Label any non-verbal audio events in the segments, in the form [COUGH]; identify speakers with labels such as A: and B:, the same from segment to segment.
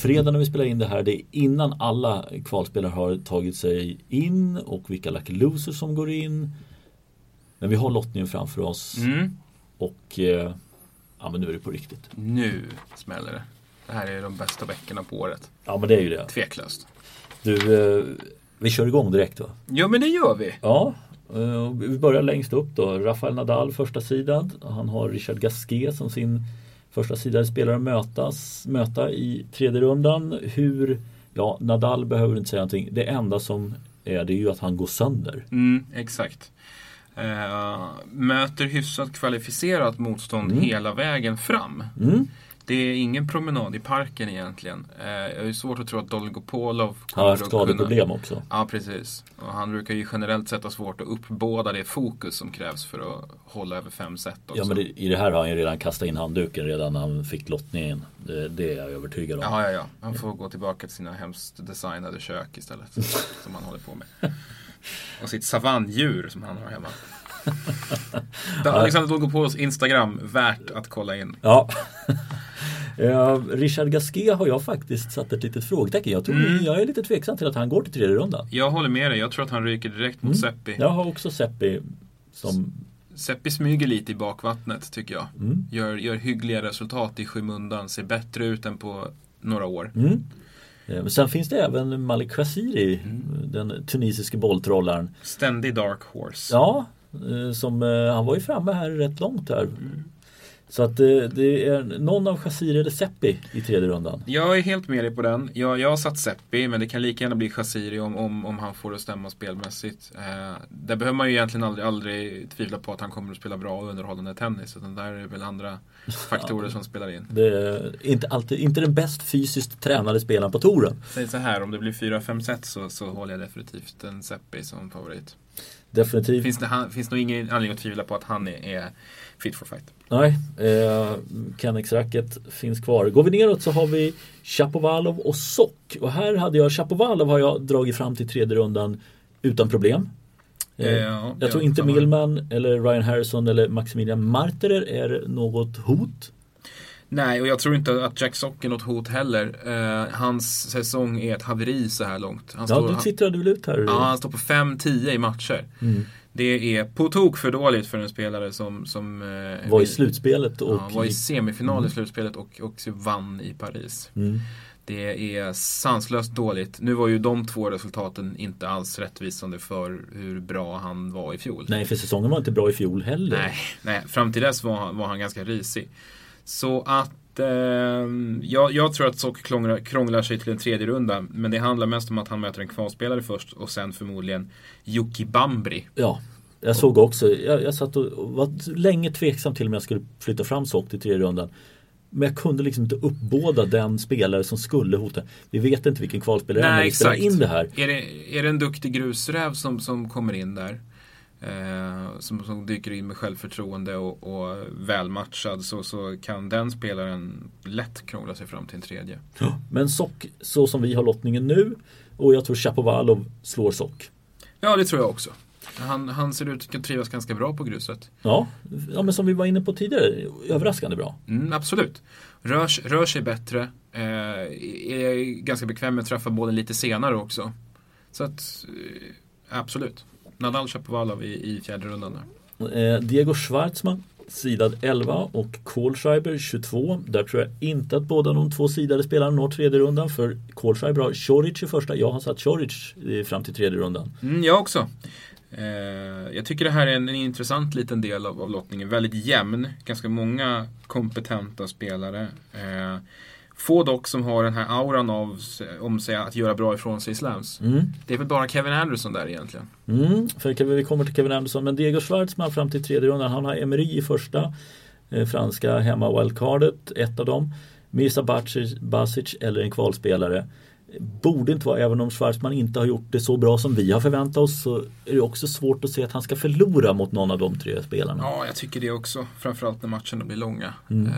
A: fredag när vi spelar in det här. Det är innan alla kvalspelare har tagit sig in och vilka Lucky Losers som går in. Men vi har lottningen framför oss.
B: Mm.
A: Och eh, ja, men nu är det på riktigt.
B: Nu smäller det. Det här är de bästa veckorna på året.
A: Ja men det är ju det.
B: Tveklöst.
A: Du, eh, vi kör igång direkt va?
B: Ja men det gör vi.
A: Ja, eh, vi börjar längst upp då. Rafael Nadal första sidan. Han har Richard Gasquet som sin första sidade spelare mötas, möta i tredje rundan. Hur, ja Nadal behöver inte säga någonting. Det enda som är det är ju att han går sönder.
B: Mm, exakt. Eh, möter hyfsat kvalificerat motstånd
A: Mm.
B: hela vägen fram.
A: Mm.
B: Det är ingen promenad i parken egentligen. Eh, jag har svårt att tro att Dolgopolov
A: Han har
B: kommer
A: haft
B: att kunna...
A: skadeproblem också.
B: Ja, precis. Och han brukar ju generellt sett ha svårt att uppbåda det fokus som krävs för att hålla över fem set också.
A: Ja men det, i det här har han ju redan kastat in handduken redan när han fick lottningen. Det, det är jag övertygad om.
B: Ja, ja, ja. Han får gå tillbaka till sina hemskt designade kök istället. [LAUGHS] som han håller på med. Och sitt savanndjur som han har hemma. [LAUGHS] Det är Alexander Dolgopolos Instagram värt att kolla in. [LAUGHS]
A: Ja. Richard Gasquet har jag faktiskt satt ett litet frågetecken. Jag, tror,
B: Mm.
A: jag är lite tveksam till att han går till tredje rundan.
B: Jag håller med dig. Jag tror att han ryker direkt mot Seppi.
A: Jag har också Seppi som
B: Seppi smyger lite i bakvattnet tycker jag.
A: Mm.
B: Gör, gör hyggliga resultat i skymundan. Ser bättre ut än på några år.
A: Mm. Eh, Men sen finns det även Malik Khaziri,
B: Mm.
A: den tunisiske bolltrollaren.
B: Ständig dark horse.
A: Ja, som, eh, han var ju framme här rätt långt här.
B: Mm.
A: Så att det, det är någon av Khaziri eller Seppi i tredje rundan.
B: Jag är helt med dig på den. Jag, jag har satt Seppi, men det kan lika gärna bli Khaziri om, om, om han får det stämma spelmässigt. Eh, där behöver man ju egentligen aldrig, aldrig tvivla på att han kommer att spela bra och underhållande tennis. Utan där är det väl andra [LAUGHS] faktorer som spelar in.
A: Det är inte, alltid, inte den bäst fysiskt tränade spelaren på touren.
B: Säg så här, om det blir 4-5 set så, så håller jag definitivt en Seppi som favorit.
A: Definitivt.
B: Finns det han, finns nog ingen anledning att tvivla på att han är, är fit for fight.
A: Nej, eh, Kennex-racket finns kvar. Går vi neråt så har vi Chapovalov och Sock. Och här hade jag, Chapovalov har jag dragit fram till tredje rundan utan problem. Eh,
B: Eh, ja,
A: jag tror inte. Millman eller Ryan Harrison eller Maximilian Marterer är något hot.
B: Nej, och jag tror inte att Jack Sock är något hot heller. Eh, hans säsong är ett haveri så här långt. Han
A: Ja,
B: står,
A: du twittrade väl ut här?
B: ja, han står på 5-10 i matcher.
A: Mm.
B: Det är på tok för dåligt för en spelare som, som eh,
A: Var i slutspelet och...
B: ja, var i semifinal i slutspelet och, och vann i Paris.
A: Mm.
B: Det är sanslöst dåligt. Nu var ju de två resultaten inte alls rättvisande för hur bra han var i fjol.
A: Nej, för säsongen var inte bra i fjol heller.
B: Nej, nej fram till dess var, var han ganska risig. Så att eh, jag, jag tror att Sock krånglar, krånglar sig till en tredje runda. Men det handlar mest om att han möter en kvalspelare först och sen förmodligen Jocke Bambri.
A: Ja, jag såg också. Jag, jag satt och var länge tveksam till om jag skulle flytta fram Sock till tredje rundan. Men jag kunde liksom inte uppbåda den spelare som skulle hota. Vi vet inte vilken kvalspelare det är när
B: Nej,
A: vi spelar in det här.
B: Är det, är det en duktig grusräv som, som kommer in där? Eh, som, som dyker in med självförtroende och, och välmatchad så, så kan den spelaren lätt krångla sig fram till en tredje.
A: Men Sock, så som vi har lottningen nu och jag tror Chapovalov slår Sock.
B: Ja, det tror jag också. Han, han ser ut att trivas ganska bra på gruset.
A: Ja, ja, men som vi var inne på tidigare, överraskande bra.
B: Mm, absolut. Rör, rör sig bättre. Eh, är ganska bekväm med att träffa bollen lite senare också. Så att, eh, absolut. Nadal Shapovalov i, i fjärde rundan där.
A: Eh, Diego Schwartzman sidad 11 och Kohlschreiber 22. Där tror jag inte att båda de två sidade spelarna når tredje rundan för Kohlschreiber har Choric i första. Jag har satt Choric eh, fram till tredje rundan.
B: Mm, jag också. Eh, jag tycker det här är en, en intressant liten del av, av lottningen. Väldigt jämn. Ganska många kompetenta spelare. Eh, få dock som har den här auran av, om sig att göra bra ifrån sig i slams.
A: Mm.
B: Det är väl bara Kevin Anderson där egentligen.
A: Mm, för vi kommer till Kevin Anderson. Men Diego Schwartzman fram till tredje rundan. Han har Emery i första. Eh, franska hemma wildcardet, ett av dem. Mirza Basic, Basic eller en kvalspelare. Borde inte vara, även om Schwartzman inte har gjort det så bra som vi har förväntat oss så är det också svårt att se att han ska förlora mot någon av de tre spelarna.
B: Ja, jag tycker det också. Framförallt när matcherna blir långa.
A: Mm.
B: Eh,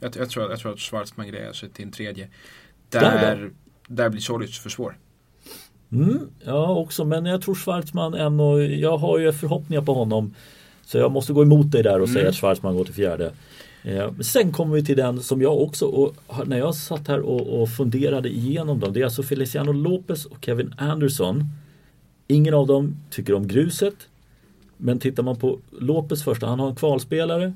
B: jag, jag, tror, jag tror att Schwarzman grejer sig till en tredje.
A: Där
B: Där, där, blir Choric för svår.
A: Mm, ja också, men jag tror Schwartzman ändå, jag har ju förhoppningar på honom. Så jag måste gå emot dig där och säga
B: Mm.
A: att Schwartzman går till fjärde. Eh, sen kommer vi till den som jag också, och när jag satt här och, och funderade igenom dem, det är alltså Feliciano Lopez och Kevin Anderson. Ingen av dem tycker om gruset. Men tittar man på Lopez första, han har en kvalspelare.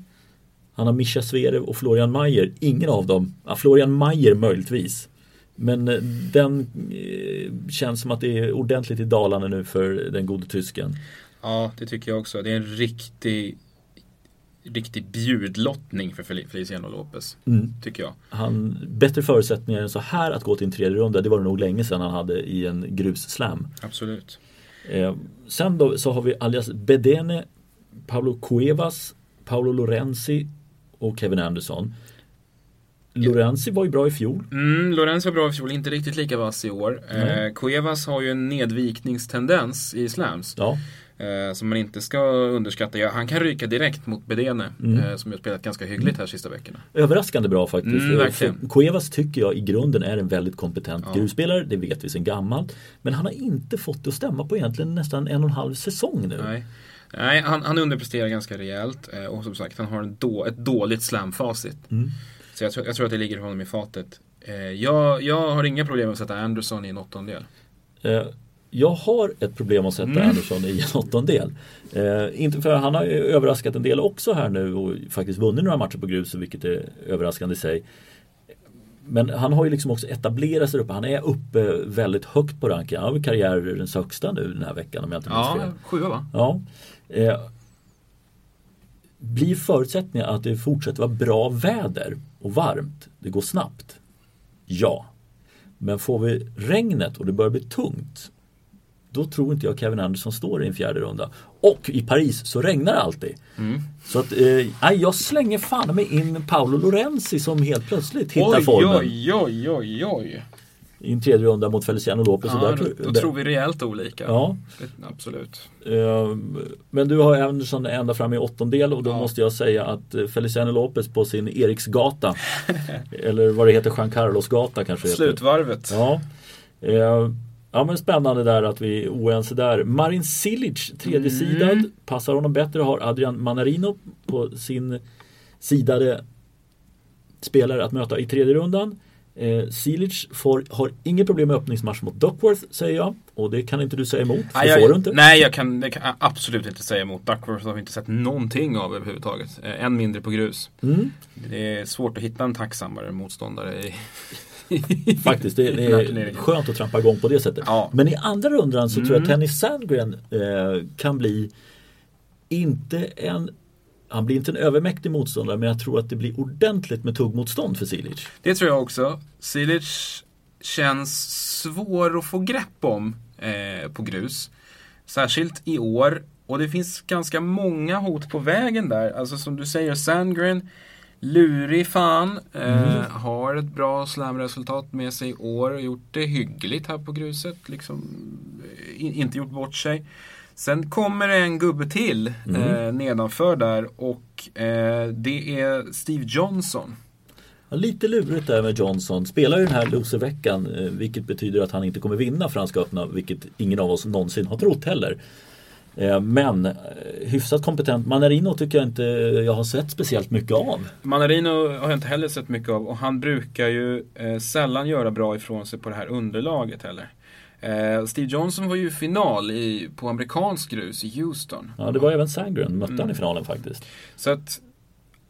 A: Han har Mischa Zverev och Florian Mayer. Ingen av dem, ja, Florian Mayer möjligtvis. Men eh, den eh, känns som att det är ordentligt i Dalarna nu för den gode tysken.
B: Ja, det tycker jag också. Det är en riktig riktig bjudlottning för Feliciano Lopez. Mm. Tycker jag.
A: Han, bättre förutsättningar än så här att gå till en tredje runda. Det var det nog länge sedan han hade i en grusslam.
B: Absolut.
A: Eh, sen då så har vi alias Bedene, Paolo Cuevas, Paolo Lorenzi och Kevin Anderson. Lorenzi var ju bra i fjol.
B: Mm, Lorenzi var bra i fjol, inte riktigt lika vass i år. Mm. Eh, Cuevas har ju en nedvikningstendens i slams.
A: Ja.
B: Eh, som man inte ska underskatta. Han kan ryka direkt mot Bedene mm. eh, som har spelat ganska hyggligt här sista veckorna.
A: Överraskande bra faktiskt.
B: Mm, verkligen.
A: Cuevas tycker jag i grunden är en väldigt kompetent ja. gruvspelare. Det vet vi sedan gammalt. Men han har inte fått det att stämma på egentligen nästan en och en halv säsong nu.
B: Nej. Nej, han, han underpresterar ganska rejält. Eh, och som sagt, han har då, ett dåligt slamfacit. Mm. Så jag tror, jag tror att det ligger honom i fatet. Eh, jag, jag har inga problem med att sätta Anderson i en åttondel.
A: Jag har ett problem att sätta mm. Anderson i en åttondel. Eh, inte för han har överraskat en del också här nu och faktiskt vunnit några matcher på grus vilket är överraskande i sig. Men han har ju liksom också etablerat sig uppe. Han är uppe väldigt högt på ranken. Han har karriärens högsta nu den här veckan om jag inte minns
B: ja, fel. Sjua va?
A: Ja. Eh, blir förutsättningar att det fortsätter vara bra väder och varmt, det går snabbt? Ja. Men får vi regnet och det börjar bli tungt då tror inte jag Kevin Anderson står i en fjärde runda. Och i Paris så regnar det alltid. Mm. Så att eh, jag slänger fan med in Paolo Lorenzi som helt plötsligt hittar
B: oj,
A: formen.
B: Oj, oj, oj, oj.
A: I en tredje runda mot Feliciano Lopez.
B: Ja, där, då, då tror vi rejält olika.
A: Ja.
B: Absolut.
A: Eh, men du har Anderson ända fram i åttondel och då ja. måste jag säga att eh, Feliciano Lopez på sin Eriksgata [LAUGHS] eller vad det heter, Jean Carlos-gata kanske
B: Slutvarvet.
A: Ja. Eh, Ja men spännande där att vi är oense där. Marin Cilic, tredje mm. Passar honom bättre har Adrian Manarino på sin sidade spelare att möta i tredje rundan. Eh, Silic får, har inget problem med öppningsmatch mot Duckworth säger jag. Och det kan inte du säga emot.
B: Nej,
A: det
B: får
A: du inte.
B: Nej, jag kan, jag kan, absolut inte säga emot. Duckworth har vi inte sett någonting av överhuvudtaget. Eh, än mindre på grus.
A: Mm.
B: Det är svårt att hitta en tacksammare motståndare i, [LAUGHS]
A: Faktiskt, det, det är skönt att trampa igång på det sättet.
B: Ja.
A: Men i andra rundan så mm. tror jag att mm. Tennis Sandgren eh, kan bli inte en han blir inte en övermäktig motståndare men jag tror att det blir ordentligt med tuggmotstånd för Silic.
B: Det tror jag också. Silic känns svår att få grepp om eh, på grus. Särskilt i år. Och det finns ganska många hot på vägen där. Alltså som du säger, Sandgren Lurig fan. Eh, mm. har ett bra slamresultat med sig i år. Gjort det hyggligt här på gruset. Liksom, eh, in, inte gjort bort sig. Sen kommer det en gubbe till mm. eh, nedanför där och eh, det är Steve Johnson.
A: Ja, lite lurigt där med Johnson. Spelar ju den här loserveckan eh, vilket betyder att han inte kommer vinna Franska öppna vilket ingen av oss någonsin har trott heller. Eh, men eh, hyfsat kompetent. Manarino tycker jag inte jag har sett speciellt mycket av.
B: Manarino har jag inte heller sett mycket av och han brukar ju eh, sällan göra bra ifrån sig på det här underlaget heller. Steve Johnson var ju i final i, på amerikansk grus i Houston.
A: Ja, det var även Sandgren, mötte mm. han i finalen faktiskt.
B: Så att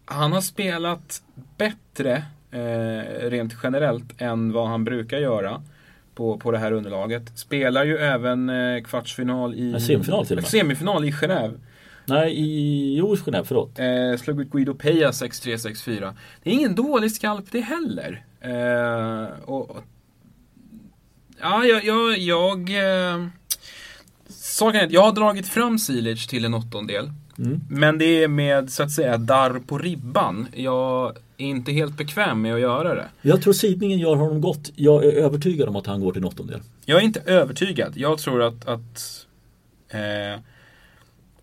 B: han har spelat bättre eh, rent generellt än vad han brukar göra på, på det här underlaget. Spelar ju även eh, kvartsfinal i...
A: Semifinal till och med.
B: Semifinal i Genève.
A: Nej, i... Jo, Genève, förlåt.
B: Eh, slog ut Guido Peja 6-3, 6-4. Det är ingen dålig skalp det heller. Eh, och, ja, jag... jag, jag eh, Saken är att jag har dragit fram Silic till en åttondel. Mm. Men det är med så att säga darr på ribban. Jag inte helt bekväm med att göra det.
A: Jag tror sidningen gör honom gott. Jag är övertygad om att han går till en åttondel.
B: Jag är inte övertygad. Jag tror att, att eh,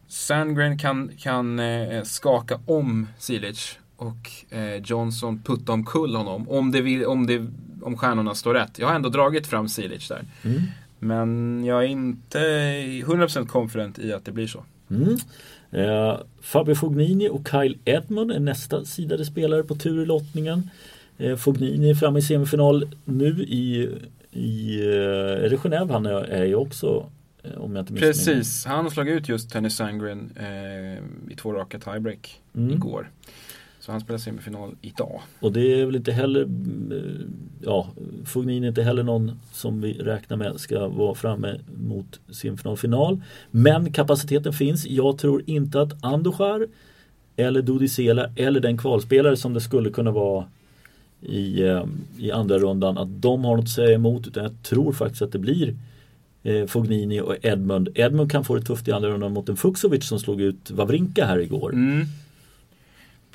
B: Sandgren kan, kan eh, skaka om Silic och eh, Johnson putta omkull honom. Om, det vill, om, det, om stjärnorna står rätt. Jag har ändå dragit fram Silic där.
A: Mm.
B: Men jag är inte 100% confident i att det blir så.
A: Mm. Eh, Fabio Fognini och Kyle Edmund är nästa sidade spelare på tur i lottningen. Eh, Fognini är framme i semifinal nu i, i eh, är det Genève han är, är ju också eh, om jag inte
B: Precis, han slog ut just Tennis Sangren eh, i två raka tiebreak mm. igår. Så han spelar semifinal idag.
A: Och det är väl inte heller, eh, ja, Fognin är inte heller någon som vi räknar med ska vara framme mot semifinal final. Men kapaciteten finns. Jag tror inte att Andojar eller Dudisela eller den kvalspelare som det skulle kunna vara i, eh, i andra rundan att de har något att säga emot utan jag tror faktiskt att det blir eh, Fognini och Edmund. Edmund kan få det tufft i andra rundan mot en Fuxovic som slog ut Wawrinka här igår.
B: Mm.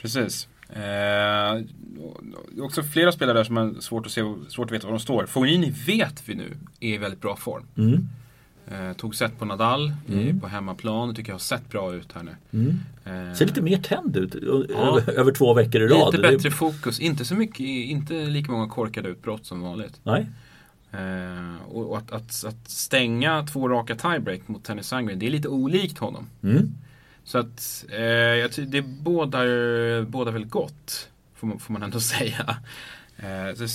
B: Precis. Eh, är också flera spelare där som har svårt att, se, svårt att veta var de står. Fognini vet vi nu är i väldigt bra form. Mm. Eh, tog set på Nadal mm. på hemmaplan. Tycker jag har sett bra ut här nu.
A: Mm. Eh, Ser lite mer tänd ut ja. över, över, två veckor i rad.
B: Lite bättre fokus. Inte så mycket, inte lika många korkade utbrott som vanligt.
A: Nej.
B: Eh, och att, att, att, stänga två raka tiebreak mot Tennis Sangren, det är lite olikt honom. Mm. Så att eh, jag det bådar, bådar väldigt gott. Får man, får man ändå [LAUGHS] säga. Eh,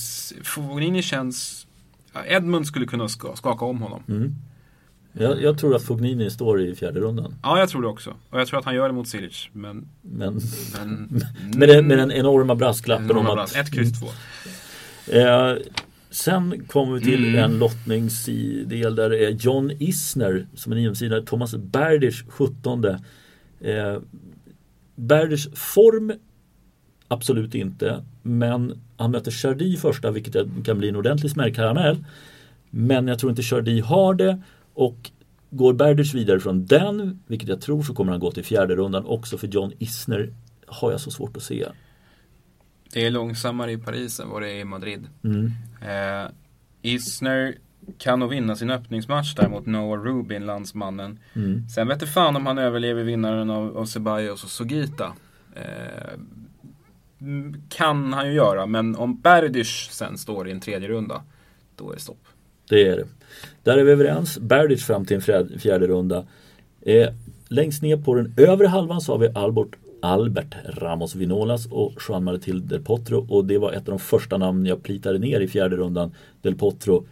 B: Fognini känns... Edmund skulle kunna skaka om honom. Mm.
A: Jag, jag, tror att Fognini står i fjärde rundan.
B: Ja, jag tror det också. Och jag tror att han gör det mot Silic. Men,
A: men, men [LAUGHS] med, den, med den enorma brasklappen
B: enorma om att... 1, kryss 2.
A: Eh, sen kommer vi till mm. en lottningsdel där det är John Isner som är nionsida, Thomas Berdych 17 Eh, Berders form Absolut inte. Men han möter Chardy första vilket kan bli en ordentlig smällkaramell. Men jag tror inte Chardy har det. Och går Berders vidare från den, vilket jag tror, så kommer han gå till fjärde rundan också för John Isner har jag så svårt att se.
B: Det är långsammare i Paris än vad det är i Madrid. Mm. Eh, Isner kan nog vinna sin öppningsmatch där mot Noah Rubin, landsmannen. Mm. Sen vet fan om han överlever vinnaren av, av Ceballos och Sugita. Eh, kan han ju göra, men om Berdych sen står i en tredje runda, då är det stopp.
A: Det är det. Där är vi överens. Berdych fram till en fjärde runda. Eh, längst ner på den övre halvan så har vi Albert, Albert Ramos Vinolas och Juan Martil Del Potro och det var ett av de första namn jag plitade ner i fjärde rundan. Del Potro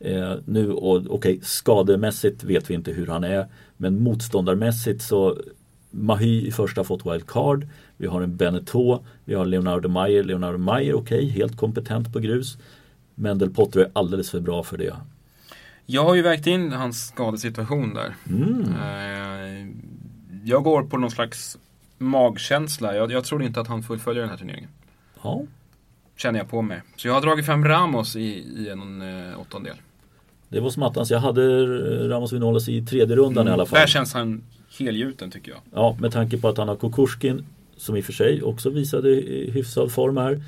A: Eh, nu, okej, okay, skademässigt vet vi inte hur han är. Men motståndarmässigt så Mahy i första fått wildcard. Vi har en Beneteau. Vi har Leonardo Mayer. Leonardo Mayer, okej, okay, helt kompetent på grus. Men Del Potro är alldeles för bra för det.
B: Jag har ju vägt in hans skadesituation där. Mm. Eh, jag går på någon slags magkänsla. Jag, jag tror inte att han fullföljer den här turneringen.
A: Ja.
B: Känner jag på mig. Så jag har dragit fram Ramos i, i en eh, åttondel.
A: Det var som attans. Jag hade Ramos Vinolas i tredje rundan mm. i alla fall.
B: Där känns han helgjuten tycker jag.
A: Ja, med tanke på att han har Kukushkin som i och för sig också visade hyfsad form här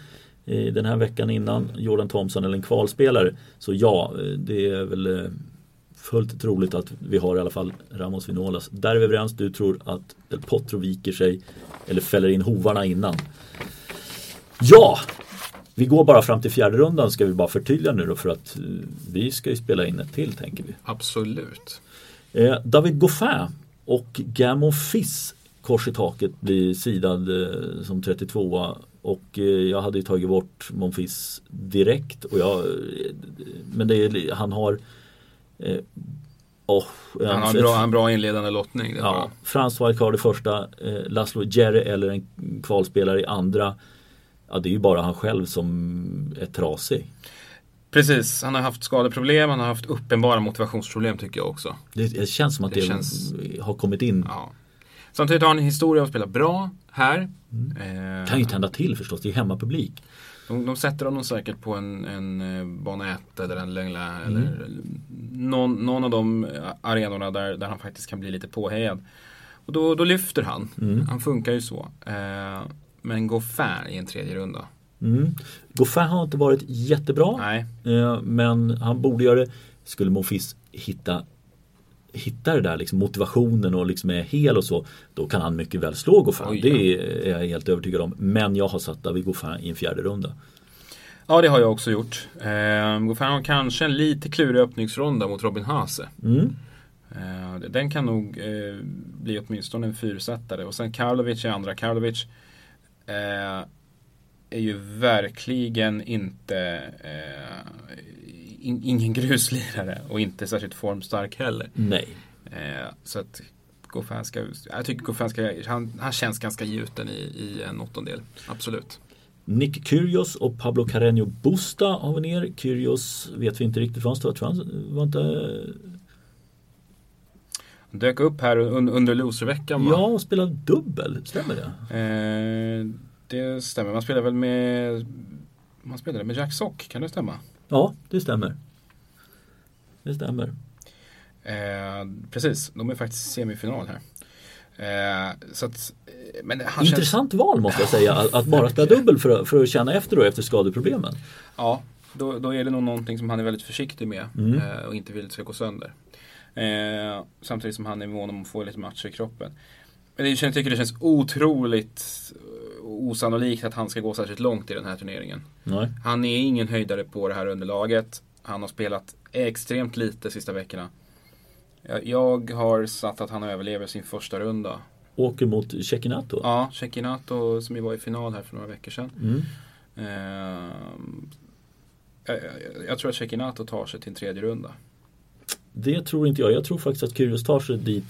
A: den här veckan innan Jordan Thompson eller en kvalspelare. Så ja, det är väl eh, fullt troligt att vi har i alla fall Ramos Vinolas. Där är vi överens. Du tror att El Potro viker sig eller fäller in hovarna innan. Ja, vi går bara fram till fjärde rundan ska vi bara förtydliga nu då för att eh, vi ska ju spela in ett till tänker vi.
B: Absolut.
A: Eh, David Goffin och Gamon Fiss kors i taket blir sidad eh, som 32 och eh, jag hade ju tagit bort Monfils direkt och jag, men det är, han har
B: Oh, han har en bra, en bra inledande lottning.
A: Ja, Frans wildcard i första, eh, Laszlo Jerry eller en kvalspelare i andra ja, det är ju bara han själv som är trasig.
B: Precis, han har haft skadeproblem, han har haft uppenbara motivationsproblem tycker jag också.
A: Det, känns som att det, det känns... har kommit in.
B: Ja. Samtidigt har han en historia av att spela bra här.
A: Mm. Eh, kan ju tända till förstås, det är hemmapublik.
B: De, de sätter honom säkert på en, en eh, bana 1 eller en Längla mm. eller någon, någon av de arenorna där, där han faktiskt kan bli lite påhejad. Och då, då lyfter han. Mm. Han funkar ju så. Eh, men Goffin i en tredje runda.
A: Mm. Goffin har inte varit jättebra.
B: Nej.
A: Eh, men han borde göra det. Skulle Monfils hitta hittar det där liksom motivationen och liksom är hel och så Då kan han mycket väl slå Goffin. Oj, det är jag helt övertygad om. Men jag har satt David Goffin i en fjärde runda.
B: Ja det har jag också gjort. Eh, Goffin har kanske en lite klurig öppningsrunda mot Robin Hase. Mm. Eh, den kan nog eh, bli åtminstone en fyrsättare. Och sen Karlovic i andra. Karlovic eh, är ju verkligen inte eh, in, ingen [LAUGHS] gruslirare och inte särskilt formstark heller.
A: Nej.
B: Eh, så att Goffin ska, jag tycker Goffin ska, han, han känns ganska gjuten i, i en åttondel. Absolut.
A: Nick Kyrgios och Pablo Carreño Busta har vi ner. Kyrgios vet vi inte riktigt var han står. Jag tror han var inte...
B: Dök upp här under, under loserveckan
A: Ja, och spelade dubbel. Stämmer det?
B: Eh, det stämmer. Man spelade väl med Man spelade med Jack Sock, kan det stämma?
A: Ja, det stämmer. Det stämmer.
B: Eh, precis, de är faktiskt semifinal här. Eh, så att,
A: men Intressant känns... val måste jag säga, att, att bara spela dubbel för, för att känna efter då efter skadeproblemen.
B: Ja, då, då är det nog någonting som han är väldigt försiktig med mm. eh, och inte vill ska gå sönder. Eh, samtidigt som han är mån om att få lite matcher i kroppen. Men jag tycker det känns otroligt osannolikt att han ska gå särskilt långt i den här turneringen.
A: Nej.
B: Han är ingen höjdare på det här underlaget. Han har spelat extremt lite sista veckorna. Jag har satt att han överlever sin första runda.
A: Åker mot Cecchinato?
B: Ja, Cecchinato som ju var i final här för några veckor sedan.
A: Mm.
B: Eh, jag, jag, tror att Cecchinato tar sig till en tredje runda.
A: Det tror inte jag. Jag tror faktiskt att Kyrgios tar sig dit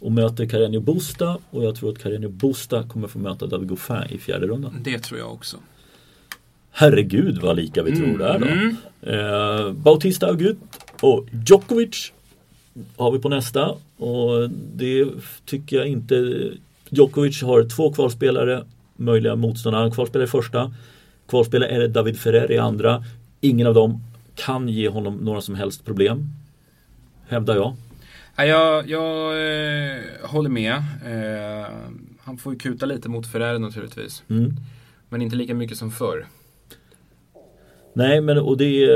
A: och möter Carreño Busta och jag tror att Carreño Busta kommer få möta David Goffin i fjärde rundan.
B: Det tror jag också.
A: Herregud vad lika vi mm. tror det är då.
B: Mm.
A: Eh, Bautista Agut och Djokovic har vi på nästa och det tycker jag inte Djokovic har två kvalspelare möjliga motståndare. Han kvalspelar i första. Kvalspelare är David Ferrer i andra. Ingen av dem kan ge honom några som helst problem. Hävdar jag.
B: Jag, jag eh, håller med. Eh, han får ju kuta lite mot Ferrer naturligtvis.
A: Mm.
B: Men inte lika mycket som förr.
A: Nej, men och det,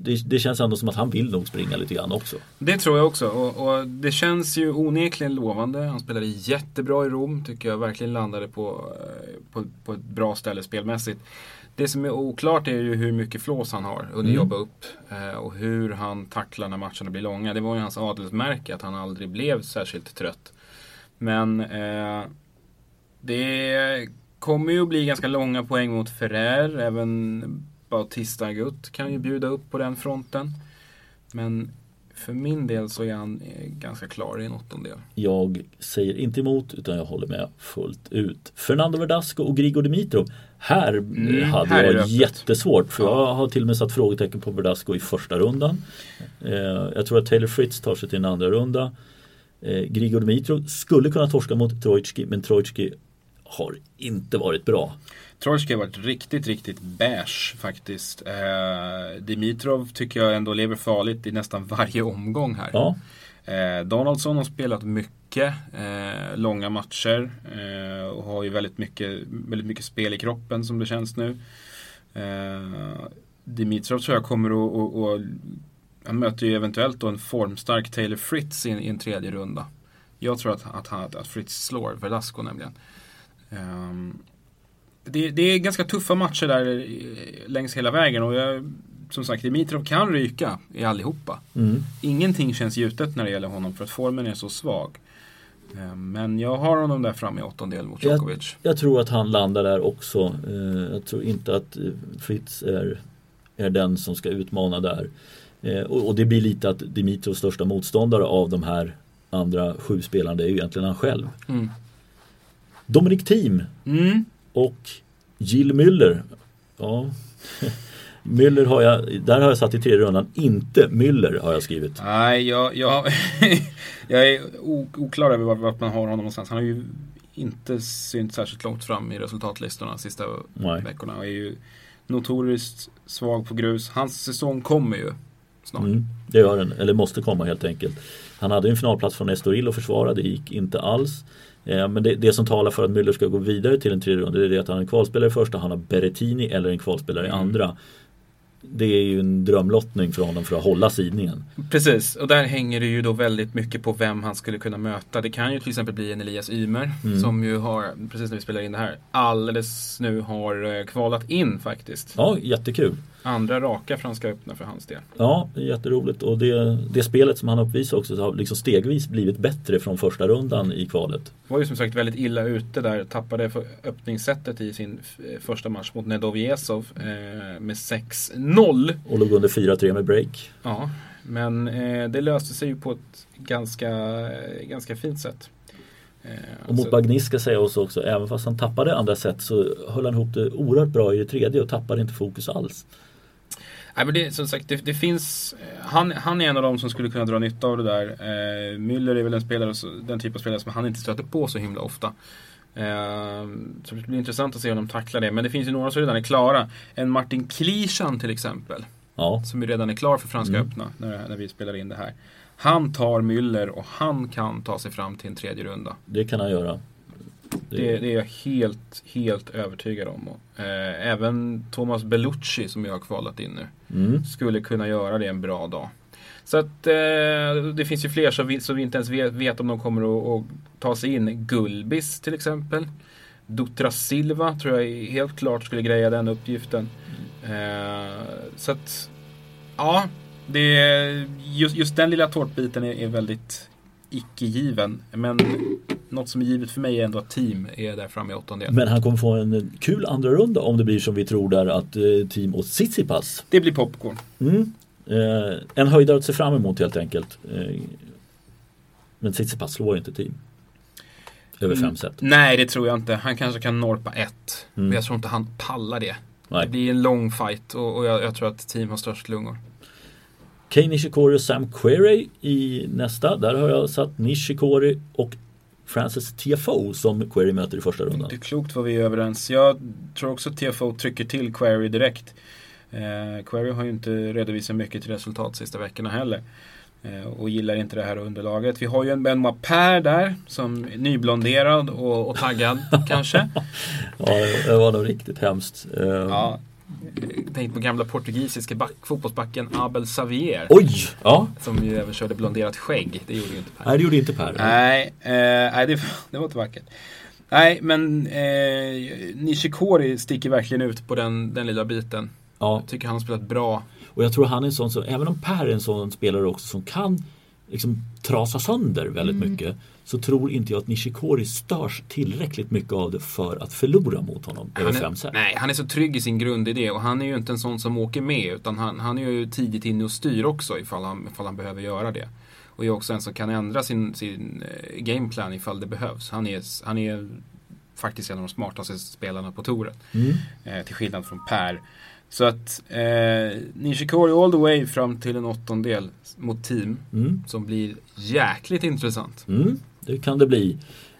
A: det, det, känns ändå som att han vill nog springa lite grann också.
B: Det tror jag också. Och, och, det känns ju onekligen lovande. Han spelade jättebra i Rom. Tycker jag verkligen landade på, eh, på, på ett bra ställe spelmässigt. Det som är oklart är ju hur mycket flås han har under mm. jobba upp. Eh, och hur han tacklar när matcherna blir långa. Det var ju hans adelsmärke att han aldrig blev särskilt trött. Men eh, det kommer ju att bli ganska långa poäng mot Ferrer. Även Bautista Agut kan ju bjuda upp på den fronten. Men för min del så är han eh, ganska klar i en åttondel.
A: Jag säger inte emot utan jag håller med fullt ut. Fernando Verdasco och Grigor Dimitrov. Här mm, hade här jag jättesvårt för ja. jag har till och med satt frågetecken på Verdasco i första rundan. Eh, jag tror att Taylor Fritz tar sig till en andra runda. Eh, Grigor Dimitrov skulle kunna torska mot Trojtski men Trojtski har inte varit bra.
B: Trojtski har varit riktigt, riktigt beige faktiskt. Eh, Dimitrov tycker jag ändå lever farligt i nästan varje omgång här.
A: Ja.
B: Eh, Donaldson har spelat mycket eh, långa matcher eh, och har ju väldigt mycket, väldigt mycket spel i kroppen som det känns nu. Eh, Dimitrov tror jag kommer att han möter ju eventuellt då en formstark Taylor Fritz i, i en tredje runda. Jag tror att, att, att, att Fritz slår Velasco nämligen. Um, det, det, är ganska tuffa matcher där längs hela vägen och jag, som sagt Dimitrov kan ryka i allihopa.
A: Mm.
B: Ingenting känns gjutet när det gäller honom för att formen är så svag. Ehm, men jag har honom där framme i åttondel mot Djokovic.
A: Jag, jag, tror att han landar där också. Ehm, jag tror inte att eh, Fritz är, är den som ska utmana där. Ehm, och, det blir lite att Dimitrovs största motståndare av de här andra sju spelarna är ju egentligen han själv.
B: Mm.
A: Dominic Thiem
B: mm.
A: Och Jill Müller. Ja. [LAUGHS] Müller har jag, där har jag satt i tredje rundan, inte Müller har jag skrivit.
B: Nej, jag, jag, [LAUGHS] jag är oklar över vart man har honom någonstans. Han har ju inte synts särskilt långt fram i resultatlistorna de sista Nej. veckorna. Och är ju notoriskt svag på grus. Hans säsong kommer ju snart. Mm,
A: det gör den, eller måste komma helt enkelt. Han hade en finalplats från Estoril att försvara, det gick inte alls. Eh, men det, det, som talar för att Müller ska gå vidare till en tredje runda det är att han är en kvalspelare i första, han har Berettini eller en kvalspelare i mm. andra. Det är ju en drömlottning för honom för att hålla sidningen.
B: Precis, och där hänger det ju då väldigt mycket på vem han skulle kunna möta. Det kan ju till exempel bli en Elias Ymer mm. som ju har, precis när vi spelar in det här, alldeles nu har eh, kvalat in faktiskt.
A: Ja, jättekul.
B: Andra raka Franska öppna för hans del.
A: Ja, det är jätteroligt och det, det spelet som han uppvisar också har liksom stegvis blivit bättre från första rundan i kvalet.
B: Var ju som sagt väldigt illa ute där, tappade öppningssättet i sin första match mot Nedoviesov eh, med 6-0.
A: Och låg under 4-3 med break.
B: Ja, men eh, det löste sig ju på ett ganska, ganska fint sätt.
A: Eh, och mot Bagnis ska säga oss också, även fast han tappade andra set så höll han ihop det oerhört bra i det tredje och tappade inte fokus alls.
B: Nej, men det, som sagt, det, det, finns, han, han är en av dem som skulle kunna dra nytta av det där. Eh, Müller är väl en spelare, den typ av spelare som han inte stöter på så himla ofta. Eh, så det blir intressant att se hur de tacklar det. Men det finns ju några som redan är klara. En Martin Klishan till exempel.
A: Ja.
B: Som ju redan är klar för Franska mm. öppna när, när vi spelar in det här. Han tar Müller och han kan ta sig fram till en tredje runda.
A: Det kan han göra.
B: Det, det, är jag helt, helt övertygad om. Eh, även Thomas Bellucci som jag har kvalat in nu mm. skulle kunna göra det en bra dag. Så att eh, det finns ju fler som vi, som vi inte ens vet, vet, om de kommer att, att, ta sig in. Gulbis till exempel. Dutra Silva tror jag helt klart skulle greja den uppgiften. Eh, så att, ja, det, just, just den lilla tårtbiten är, är väldigt icke-given. Men något som är givet för mig är ändå att team är där framme i åttondel.
A: Men han kommer få en kul andra runda om det blir som vi tror där att eh, team och Tsitsipas.
B: Det blir popcorn.
A: Mm. Eh, en höjdare att se fram emot helt enkelt. Eh, men Tsitsipas slår inte team. Över fem mm. set.
B: Nej, det tror jag inte. Han kanske kan norpa ett. Mm. Men jag tror inte han pallar det. Nej. Det blir en lång fight och, och jag, jag tror att team har störst lungor.
A: Kei Nishikori och Sam Querrey i nästa. Där har jag satt Nishikori och Francis TFO som Query möter i första rundan.
B: Det är klokt vad vi är överens. Jag tror också att TFO trycker till Query direkt. Eh, Query har ju inte redovisat mycket till resultat de sista veckorna heller. Eh, och gillar inte det här underlaget. Vi har ju en Benoit Per där som är nyblonderad och, och taggad [LAUGHS] kanske.
A: Ja, det var nog riktigt hemskt. Eh,
B: ja, tänkt på gamla portugisiska back, fotbollsbacken Abel Xavier.
A: Oj! Ja.
B: Som ju även körde blonderat skägg. Det gjorde ju inte Per.
A: Nej, det gjorde inte Per.
B: Nej, eh, nej det, [LAUGHS] det var inte vackert. Nej, men eh, Nishikori sticker verkligen ut på den, den lilla biten. Ja. Jag tycker han har spelat bra.
A: Och jag tror han är en sån som, även om Per är en sån spelare också som kan liksom trasa sönder väldigt mm. mycket så tror inte jag att Nishikori störs tillräckligt mycket av det för att förlora mot honom över fem set.
B: Nej, han är så trygg i sin grundidé och han är ju inte en sån som åker med utan han, han är ju tidigt inne och styr också ifall han, ifall han behöver göra det. Och är också en som kan ändra sin, sin uh, gameplan ifall det behövs. Han är, han är faktiskt en av de smartaste spelarna på touren. Mm. Eh, till skillnad från Per. Så att eh, Nishikori all the way fram till en åttondel mot team mm. som blir jäkligt intressant.
A: Mm, det kan det bli.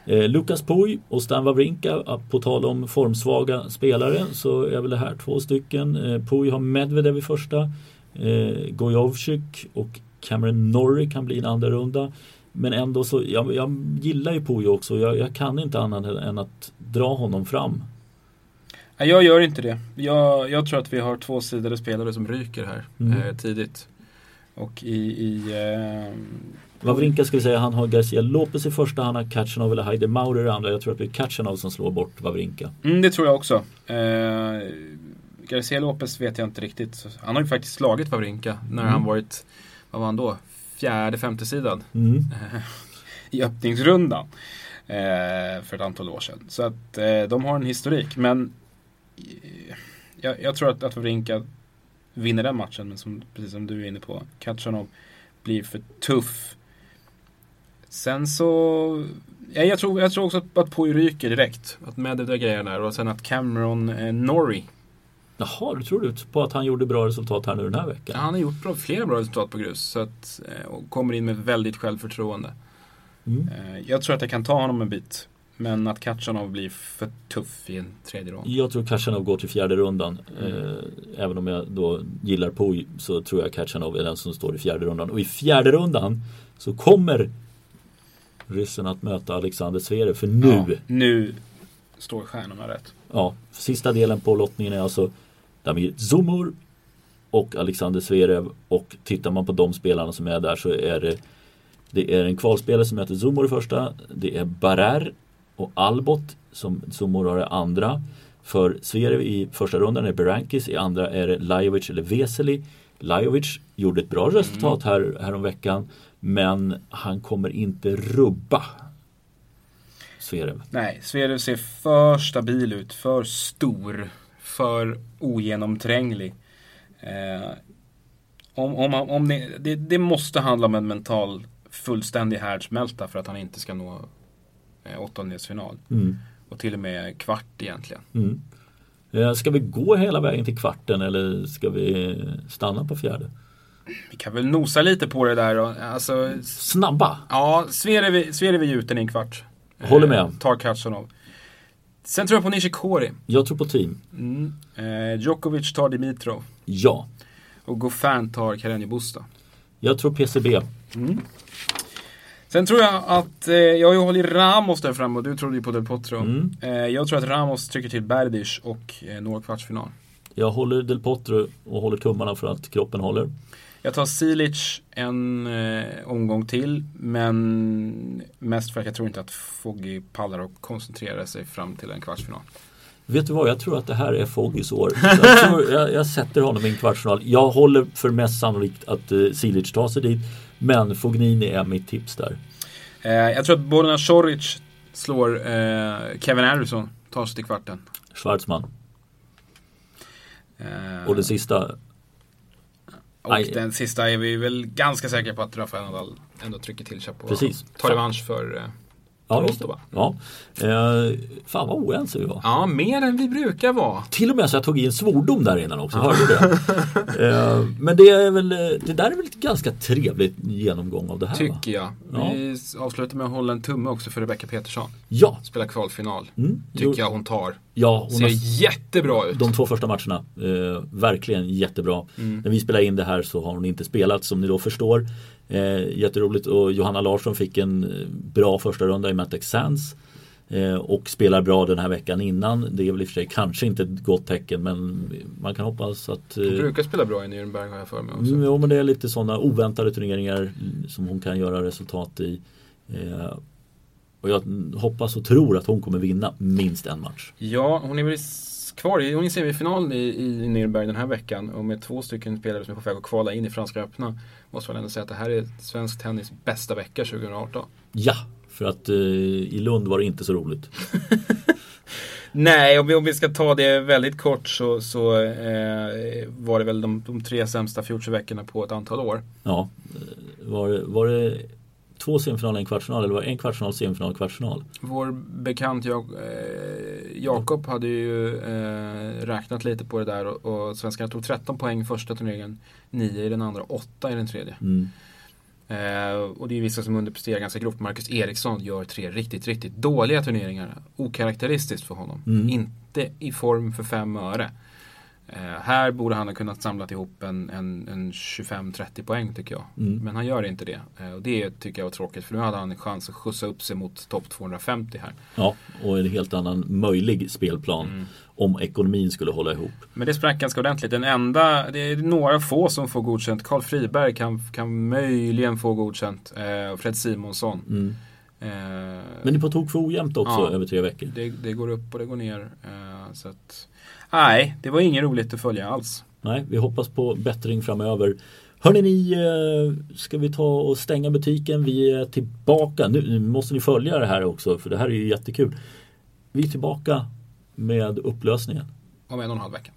A: Eh, Lukas Puj och Stan Wawrinka, på tal om formsvaga spelare så är väl det här två stycken. Eh, Puj har Medvedev i första. Eh, Gojovcik och Cameron Norrie kan bli en andra runda. Men ändå så, jag, jag gillar ju Puj också. Jag, jag kan inte annat än att dra honom fram.
B: Nej, jag gör inte det. Jag, jag tror att vi har två sidade spelare som ryker här mm. eh, tidigt. Och i... i eh,
A: Wawrinka skulle säga han har Garcia Lopez i första, han har Katchanov eller Heide Maurer i andra. Jag tror att det är Katchanov som slår bort Wawrinka.
B: Mm, det tror jag också. Eh, Garcia Lopez vet jag inte riktigt. Han har ju faktiskt slagit Wawrinka när mm. han varit, vad var han då? Fjärde, femte sidan mm. [LAUGHS] I öppningsrundan. Eh, för ett antal år sedan. Så att eh, de har en historik. Men jag, jag, tror att, att Wawrinka vinner den matchen, men som, precis som du är inne på, Katjanov blir för tuff. Sen så, ja, jag, tror, jag tror också att, att Poi ryker direkt. Att med det där grejerna där och sen att Cameron eh, Norrie
A: Jaha, du tror du på att han gjorde bra resultat här nu den här veckan?
B: Ja, han har gjort bra, flera bra resultat på grus. Så att, eh, och kommer in med väldigt självförtroende. Mm. Eh, jag tror att jag kan ta honom en bit. Men att Katjanov blir för tuff i en tredje rond.
A: Jag tror Katjanov går till fjärde rundan. Mm. Eh, även om jag då gillar Poi så tror jag Katjanov är den som står i fjärde rundan. Och i fjärde rundan så kommer ryssen att möta Alexander Zverev. För nu... Ja,
B: nu står stjärnorna rätt.
A: Ja, sista delen på lottningen är alltså Damir Zumur och Alexander Zverev. Och tittar man på de spelarna som är där så är det det är en kvalspelare som heter Zumur i första. Det är Barer och Albot som Zumor har det andra. För Zverev i första rundan är Berankis, i andra är det Lajovic eller Vesely. Lajovic gjorde ett bra resultat här, här veckan men han kommer inte rubba Zverev.
B: Nej, Zverev ser för stabil ut, för stor, för ogenomtränglig. Eh, om, om, om det, det, det, måste handla om en mental fullständig härdsmälta för att han inte ska nå åttondelsfinal. Mm. Och till och med kvart egentligen. Mm.
A: Eh, ska vi gå hela vägen till kvarten eller ska vi stanna på fjärde?
B: Vi kan väl nosa lite på det där. Alltså,
A: Snabba?
B: Ja, Zverev är gjuten i en kvart.
A: Håller med. Eh,
B: tar Katsanov. Sen tror jag på Nishikori.
A: Jag tror på team.
B: Mm. Eh, Djokovic tar Dimitrov.
A: Ja.
B: Och Goffin tar Carreño Busta.
A: Jag tror PCB. Mm.
B: Sen tror jag att, eh, jag har ju hållit Ramos där framme och du trodde ju på Del Potro. Mm. Eh, jag tror att Ramos trycker till Berdych och eh, når kvartsfinal.
A: Jag håller Del Potro och håller tummarna för att kroppen håller.
B: Jag tar Silic en eh, omgång till men mest för att jag tror inte att Foggy pallar och koncentrerar sig fram till en kvartsfinal.
A: Vet du vad, jag tror att det här är Foggys år. Jag, tror, jag, jag, sätter honom i en kvartsfinal. Jag håller för mest sannolikt att uh, Silic tar sig dit. Men Fognini är mitt tips där.
B: Eh, jag tror att Borna Soric slår eh, Kevin Harrison, tar sig till kvarten.
A: Schwarzman. Eh, och det sista?
B: Och Aj. den sista är vi väl ganska säkra på att Rafael Nadal ändå trycker till sig på.
A: Precis.
B: Tar revansch för eh,
A: Ja, just det. Ja. Eh, fan vad oense vi var.
B: Ja, mer än vi brukar vara.
A: Till och med så jag tog i en svordom där innan också, hörde du det? [LAUGHS] eh, men det är väl, det där är väl ett ganska trevligt genomgång av det här
B: Tycker jag. Ja. Vi avslutar med att hålla en tumme också för Rebecca Petersson.
A: Ja.
B: Spelar kvalfinal. Mm. Tycker jag hon tar.
A: Ja, hon
B: Ser har... jättebra ut.
A: De två första matcherna, eh, verkligen jättebra. Mm. När vi spelar in det här så har hon inte spelat som ni då förstår. Eh, jätteroligt och Johanna Larsson fick en eh, bra första runda i Matex Sands. Eh, och spelar bra den här veckan innan. Det är väl i och för sig kanske inte ett gott tecken men man kan hoppas att...
B: Hon eh, brukar spela bra i Nürnberg har jag för mig också. Mm,
A: jo men det är lite sådana oväntade turneringar som hon kan göra resultat i. Eh, och jag hoppas och tror att hon kommer vinna minst en match.
B: Ja, hon är väl kvar. Hon är i semifinalen i, i Nürnberg den här veckan och med två stycken spelare som är på väg att kvala in i Franska öppna måste man ändå säga att det här är svensk tennis bästa vecka 2018.
A: Ja, för att eh, i Lund var det inte så roligt. [LAUGHS]
B: Nej, om vi, om vi ska ta det väldigt kort så, så eh, var det väl de, de tre sämsta Future-veckorna på ett antal år.
A: Ja, var, var det två semifinaler, en kvartsfinal eller var det en kvartsfinal, semifinal, kvartsfinal?
B: Vår bekant jag, eh, Jakob hade ju eh, räknat lite på det där och, och svenskarna tog 13 poäng första turneringen, 9 i den andra, 8 i den tredje. Mm. Eh, och det är vissa som underpresterar ganska grovt. Marcus Eriksson gör tre riktigt, riktigt dåliga turneringar. Okaraktäristiskt för honom. Mm. Inte i form för fem öre. Eh, här borde han ha kunnat samla ihop en, en, en 25-30 poäng tycker jag. Mm. Men han gör inte det. Eh, och det tycker jag var tråkigt för nu hade han en chans att skjutsa upp sig mot topp 250 här.
A: Ja, och en helt annan möjlig spelplan mm. om ekonomin skulle hålla ihop.
B: Men det sprack ganska ordentligt. Den enda, det är några få som får godkänt. Karl Friberg kan, kan möjligen få godkänt. Eh, Fred Simonsson. Mm.
A: Eh, Men det är på tok för ojämnt också ja, över tre veckor.
B: Det, det, går upp och det går ner. Eh, så att, Nej, det var inget roligt att följa alls.
A: Nej, vi hoppas på bättring framöver. Hörni ni, eh, ska vi ta och stänga butiken? Vi är tillbaka. Nu måste ni följa det här också för det här är ju jättekul. Vi är tillbaka med upplösningen.
B: Om en och en halv vecka.